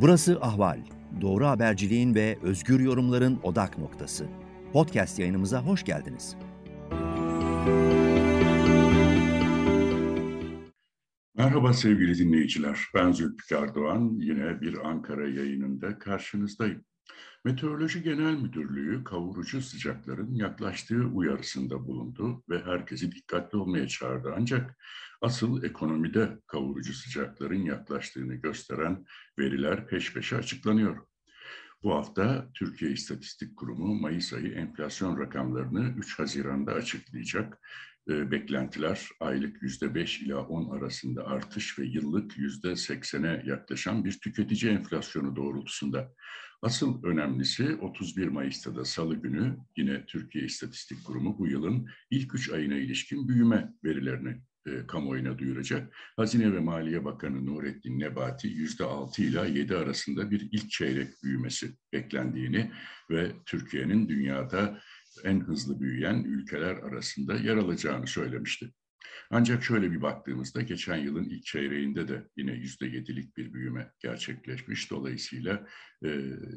Burası Ahval. Doğru haberciliğin ve özgür yorumların odak noktası. Podcast yayınımıza hoş geldiniz. Merhaba sevgili dinleyiciler. Ben Zülfikar Doğan. Yine bir Ankara yayınında karşınızdayım. Meteoroloji Genel Müdürlüğü kavurucu sıcakların yaklaştığı uyarısında bulundu ve herkesi dikkatli olmaya çağırdı. Ancak asıl ekonomide kavurucu sıcakların yaklaştığını gösteren veriler peş peşe açıklanıyor. Bu hafta Türkiye İstatistik Kurumu Mayıs ayı enflasyon rakamlarını 3 Haziran'da açıklayacak. E, beklentiler aylık yüzde 5 ila 10 arasında artış ve yıllık yüzde 80'e yaklaşan bir tüketici enflasyonu doğrultusunda. Asıl önemlisi 31 Mayıs'ta da salı günü yine Türkiye İstatistik Kurumu bu yılın ilk üç ayına ilişkin büyüme verilerini e, kamuoyuna duyuracak. Hazine ve Maliye Bakanı Nurettin Nebati yüzde altı ila yedi arasında bir ilk çeyrek büyümesi beklendiğini ve Türkiye'nin dünyada en hızlı büyüyen ülkeler arasında yer alacağını söylemişti. Ancak şöyle bir baktığımızda geçen yılın ilk çeyreğinde de yine yüzde yedilik bir büyüme gerçekleşmiş. Dolayısıyla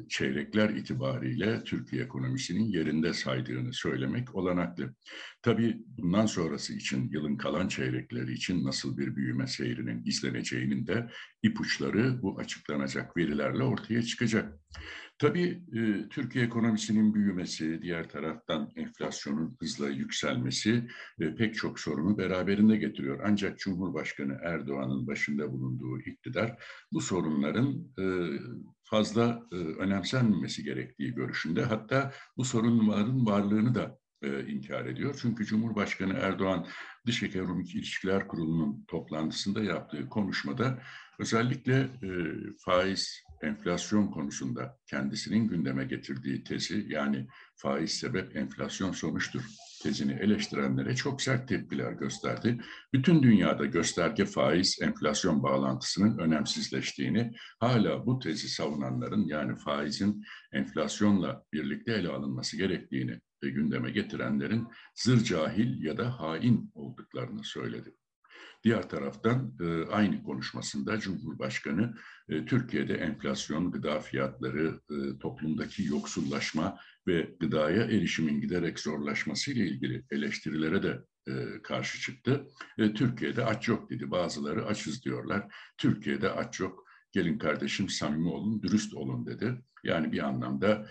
çeyrekler itibariyle Türkiye ekonomisinin yerinde saydığını söylemek olanaklı. Tabii bundan sonrası için yılın kalan çeyrekleri için nasıl bir büyüme seyrinin izleneceğinin de ipuçları bu açıklanacak verilerle ortaya çıkacak. Tabii e, Türkiye ekonomisinin büyümesi, diğer taraftan enflasyonun hızla yükselmesi e, pek çok sorunu beraberinde getiriyor. Ancak Cumhurbaşkanı Erdoğan'ın başında bulunduğu iktidar bu sorunların e, fazla e, önemsenmemesi gerektiği görüşünde. Hatta bu sorunların varlığını da e, inkar ediyor. Çünkü Cumhurbaşkanı Erdoğan Dış Ekonomik İlişkiler Kurulu'nun toplantısında yaptığı konuşmada özellikle e, faiz, enflasyon konusunda kendisinin gündeme getirdiği tezi yani faiz sebep enflasyon sonuçtur tezini eleştirenlere çok sert tepkiler gösterdi. Bütün dünyada gösterge faiz enflasyon bağlantısının önemsizleştiğini, hala bu tezi savunanların yani faizin enflasyonla birlikte ele alınması gerektiğini gündeme getirenlerin zır cahil ya da hain olduklarını söyledi. Diğer taraftan e, aynı konuşmasında Cumhurbaşkanı e, Türkiye'de enflasyon, gıda fiyatları, e, toplumdaki yoksullaşma ve gıdaya erişimin giderek zorlaşması ile ilgili eleştirilere de karşı çıktı. Türkiye'de aç yok dedi. Bazıları açız diyorlar. Türkiye'de aç yok. Gelin kardeşim samimi olun, dürüst olun dedi. Yani bir anlamda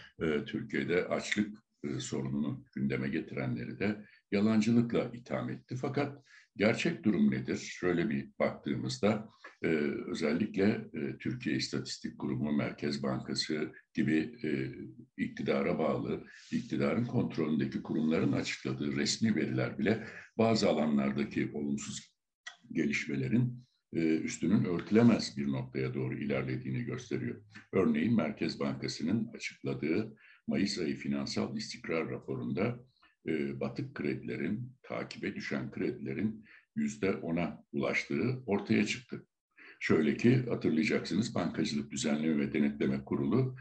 Türkiye'de açlık sorununu gündeme getirenleri de yalancılıkla itham etti. Fakat Gerçek durum nedir? Şöyle bir baktığımızda e, özellikle e, Türkiye İstatistik Kurumu, Merkez Bankası gibi e, iktidara bağlı, iktidarın kontrolündeki kurumların açıkladığı resmi veriler bile bazı alanlardaki olumsuz gelişmelerin e, üstünün örtülemez bir noktaya doğru ilerlediğini gösteriyor. Örneğin Merkez Bankası'nın açıkladığı Mayıs ayı finansal istikrar raporunda e, batık kredilerin, takibe düşen kredilerin yüzde ona ulaştığı ortaya çıktı. Şöyle ki hatırlayacaksınız Bankacılık Düzenleme ve Denetleme Kurulu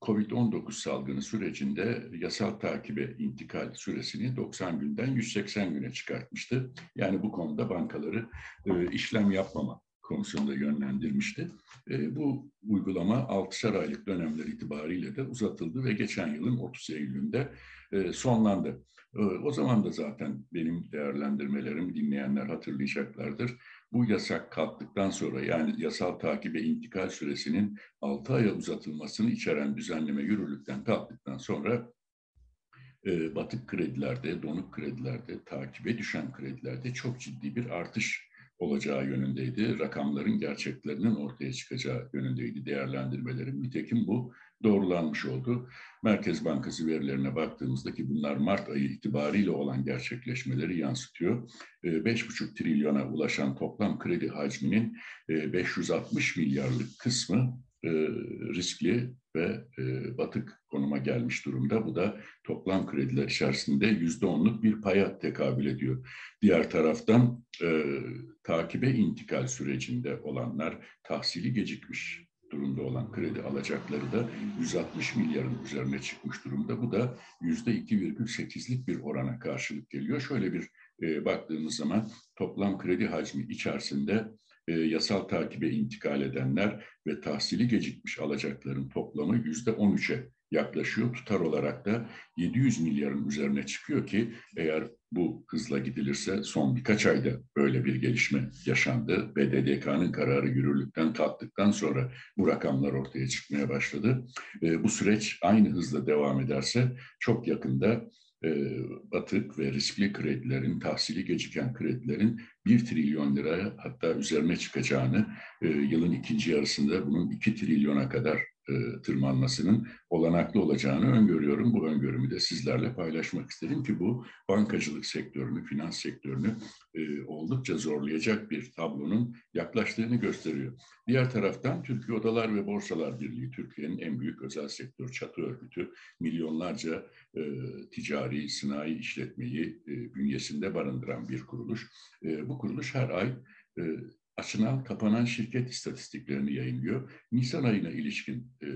COVID-19 salgını sürecinde yasal takibe intikal süresini 90 günden 180 güne çıkartmıştı. Yani bu konuda bankaları e, işlem yapmama konusunda yönlendirmişti. E, bu uygulama 6'şar aylık dönemler itibariyle de uzatıldı ve geçen yılın 30 Eylül'ünde e, sonlandı. E, o zaman da zaten benim değerlendirmelerimi dinleyenler hatırlayacaklardır. Bu yasak kalktıktan sonra yani yasal takibe intikal süresinin 6 aya uzatılmasını içeren düzenleme yürürlükten kalktıktan sonra e, batık kredilerde, donuk kredilerde, takibe düşen kredilerde çok ciddi bir artış olacağı yönündeydi. Rakamların gerçeklerinin ortaya çıkacağı yönündeydi değerlendirmelerim. Nitekim bu doğrulanmış oldu. Merkez Bankası verilerine baktığımızda ki bunlar Mart ayı itibariyle olan gerçekleşmeleri yansıtıyor. 5,5 ee, trilyona ulaşan toplam kredi hacminin 560 e, milyarlık kısmı e, riskli ve e, batık konuma gelmiş durumda. Bu da toplam krediler içerisinde yüzde onluk bir paya tekabül ediyor. Diğer taraftan takibe intikal sürecinde olanlar tahsili gecikmiş durumda olan kredi alacakları da 160 milyarın üzerine çıkmış durumda. Bu da yüzde 2,8'lik bir orana karşılık geliyor. Şöyle bir e, baktığımız zaman toplam kredi hacmi içerisinde e, yasal takibe intikal edenler ve tahsili gecikmiş alacakların toplamı yüzde 13'e yaklaşıyor. Tutar olarak da 700 milyarın üzerine çıkıyor ki eğer bu hızla gidilirse son birkaç ayda böyle bir gelişme yaşandı. BDDK'nın kararı yürürlükten kalktıktan sonra bu rakamlar ortaya çıkmaya başladı. E, bu süreç aynı hızla devam ederse çok yakında batık ve riskli kredilerin, tahsili geciken kredilerin 1 trilyon liraya hatta üzerine çıkacağını, e, yılın ikinci yarısında bunun 2 trilyona kadar e, tırmanmasının olanaklı olacağını öngörüyorum. Bu öngörümü de sizlerle paylaşmak istedim ki bu bankacılık sektörünü, finans sektörünü e, oldukça zorlayacak bir tablonun yaklaştığını gösteriyor. Diğer taraftan Türkiye Odalar ve Borsalar Birliği, Türkiye'nin en büyük özel sektör çatı örgütü, milyonlarca e, ticari, sanayi işletmeyi e, bünyesinde barındıran bir kuruluş. E, bu kuruluş her ay e, açılan, kapanan şirket istatistiklerini yayınlıyor. Nisan ayına ilişkin e,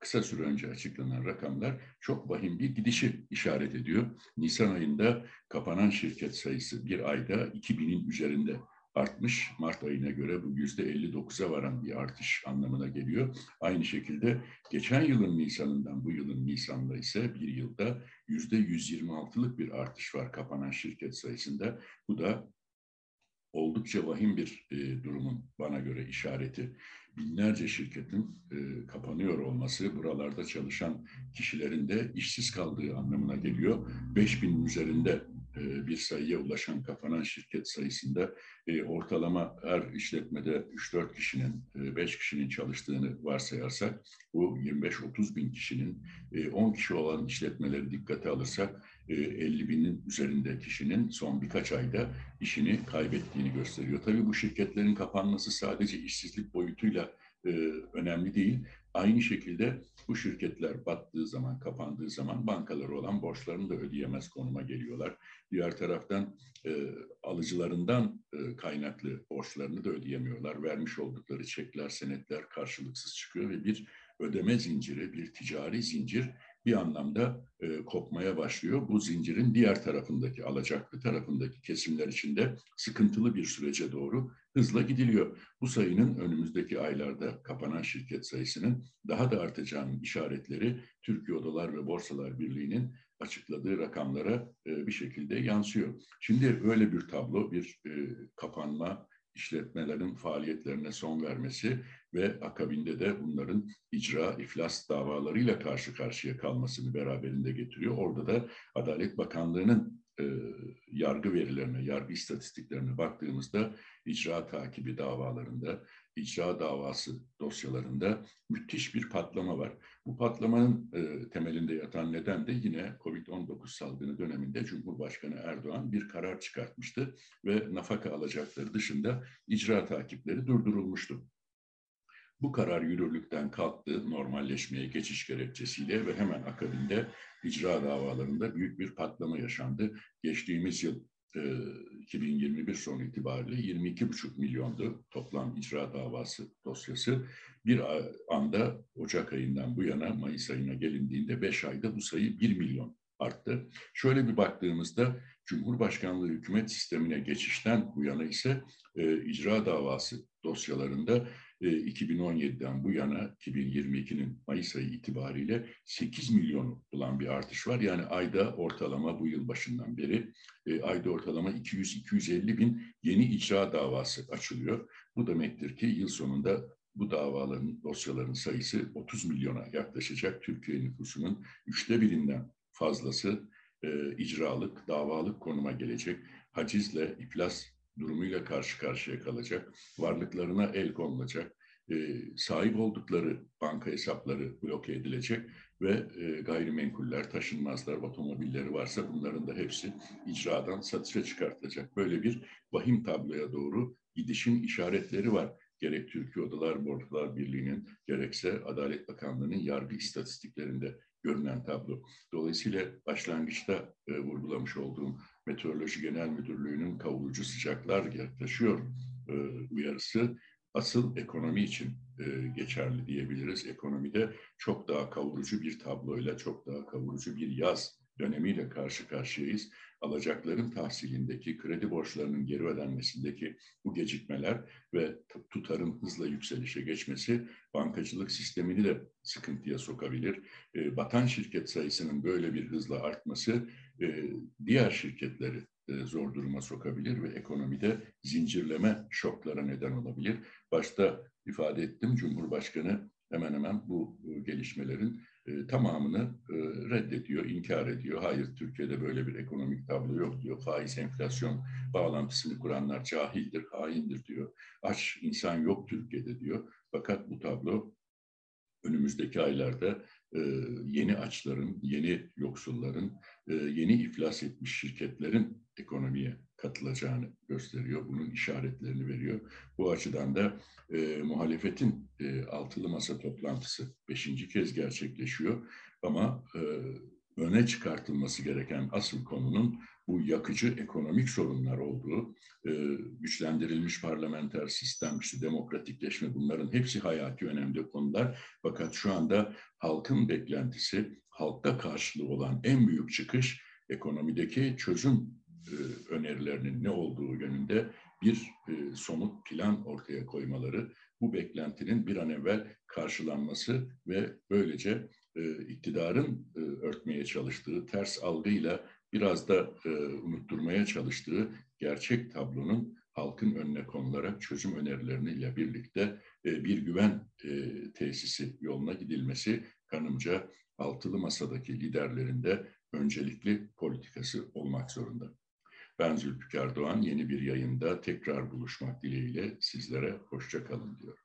kısa süre önce açıklanan rakamlar çok vahim bir gidişi işaret ediyor. Nisan ayında kapanan şirket sayısı bir ayda 2000'in üzerinde artmış. Mart ayına göre bu yüzde 59'a varan bir artış anlamına geliyor. Aynı şekilde geçen yılın Nisan'ından bu yılın Nisan'da ise bir yılda yüzde 126'lık bir artış var kapanan şirket sayısında. Bu da oldukça vahim bir e, durumun bana göre işareti. Binlerce şirketin e, kapanıyor olması buralarda çalışan kişilerin de işsiz kaldığı anlamına geliyor. 5000'in üzerinde bir sayıya ulaşan kapanan şirket sayısında e, ortalama her işletmede 3-4 kişinin, e, 5 kişinin çalıştığını varsayarsak bu 25-30 bin kişinin, e, 10 kişi olan işletmeleri dikkate alırsak 50 binin üzerinde kişinin son birkaç ayda işini kaybettiğini gösteriyor. Tabii bu şirketlerin kapanması sadece işsizlik boyutuyla önemli değil. Aynı şekilde bu şirketler battığı zaman, kapandığı zaman bankaları olan borçlarını da ödeyemez konuma geliyorlar. Diğer taraftan e, alıcılarından e, kaynaklı borçlarını da ödeyemiyorlar. Vermiş oldukları çekler, senetler karşılıksız çıkıyor ve bir ödeme zinciri, bir ticari zincir bir anlamda e, kopmaya başlıyor. Bu zincirin diğer tarafındaki, alacaklı tarafındaki kesimler için de sıkıntılı bir sürece doğru hızla gidiliyor. Bu sayının önümüzdeki aylarda kapanan şirket sayısının daha da artacağının işaretleri Türkiye Odalar ve Borsalar Birliği'nin açıkladığı rakamlara e, bir şekilde yansıyor. Şimdi öyle bir tablo, bir e, kapanma, işletmelerin faaliyetlerine son vermesi ve akabinde de bunların icra, iflas davalarıyla karşı karşıya kalmasını beraberinde getiriyor. Orada da Adalet Bakanlığı'nın e, yargı verilerine, yargı istatistiklerine baktığımızda icra takibi davalarında, icra davası dosyalarında müthiş bir patlama var. Bu patlamanın e, temelinde yatan neden de yine COVID-19 salgını döneminde Cumhurbaşkanı Erdoğan bir karar çıkartmıştı ve nafaka alacakları dışında icra takipleri durdurulmuştu. Bu karar yürürlükten kalktı normalleşmeye geçiş gerekçesiyle ve hemen akabinde icra davalarında büyük bir patlama yaşandı. Geçtiğimiz yıl 2021 sonu itibariyle 22,5 milyondu toplam icra davası dosyası. Bir anda Ocak ayından bu yana Mayıs ayına gelindiğinde 5 ayda bu sayı 1 milyon arttı. Şöyle bir baktığımızda Cumhurbaşkanlığı hükümet sistemine geçişten bu yana ise e, icra davası dosyalarında 2017'den e, bu yana 2022'nin Mayıs ayı itibariyle 8 milyon bulan bir artış var. Yani ayda ortalama bu yıl başından beri e, ayda ortalama 200-250 bin yeni icra davası açılıyor. Bu demektir ki yıl sonunda bu davaların, dosyaların sayısı 30 milyona yaklaşacak. Türkiye nüfusunun üçte birinden fazlası e, icralık, davalık konuma gelecek. Hacizle, iflas durumuyla karşı karşıya kalacak. Varlıklarına el konulacak. E, sahip oldukları banka hesapları bloke edilecek ve e, gayrimenkuller, taşınmazlar, otomobilleri varsa bunların da hepsi icradan satışa çıkartılacak. Böyle bir vahim tabloya doğru gidişin işaretleri var. Gerek Türkiye Odalar Borsalar Birliği'nin gerekse Adalet Bakanlığı'nın yargı istatistiklerinde görünen tablo. Dolayısıyla başlangıçta e, vurgulamış olduğum Meteoroloji Genel Müdürlüğü'nün kavurucu sıcaklar yaklaşıyor e, uyarısı asıl ekonomi için e, geçerli diyebiliriz. Ekonomide çok daha kavurucu bir tabloyla, çok daha kavurucu bir yaz dönemiyle karşı karşıyayız. Alacakların tahsilindeki, kredi borçlarının geri ödenmesindeki bu gecikmeler ve tutarın hızla yükselişe geçmesi bankacılık sistemini de sıkıntıya sokabilir. E, batan şirket sayısının böyle bir hızla artması e, diğer şirketleri e, zor duruma sokabilir ve ekonomide zincirleme şoklara neden olabilir. Başta ifade ettim Cumhurbaşkanı hemen hemen bu gelişmelerin e, tamamını e, reddediyor, inkar ediyor. Hayır Türkiye'de böyle bir ekonomik tablo yok diyor. Faiz enflasyon bağlantısını kuranlar cahildir, haindir diyor. Aç insan yok Türkiye'de diyor. Fakat bu tablo önümüzdeki aylarda yeni açların, yeni yoksulların, e, yeni iflas etmiş şirketlerin ekonomiye katılacağını gösteriyor. Bunun işaretlerini veriyor. Bu açıdan da e, muhalefetin e, altılı masa toplantısı beşinci kez gerçekleşiyor. Ama e, öne çıkartılması gereken asıl konunun bu yakıcı ekonomik sorunlar olduğu, e, güçlendirilmiş parlamenter sistem, işte demokratikleşme bunların hepsi hayati önemli konular. Fakat şu anda halkın beklentisi, halkta karşılığı olan en büyük çıkış ekonomideki çözüm e, önerilerinin ne olduğu yönünde bir e, somut plan ortaya koymaları, bu beklentinin bir an evvel karşılanması ve böylece e, iktidarın örtmeye çalıştığı ters algıyla biraz da unutturmaya çalıştığı gerçek tablonun halkın önüne konularak çözüm önerileriyle birlikte bir güven tesisi yoluna gidilmesi kanımca altılı masadaki liderlerin de öncelikli politikası olmak zorunda. Ben Zülfikar Doğan. Yeni bir yayında tekrar buluşmak dileğiyle sizlere hoşça kalın diyorum.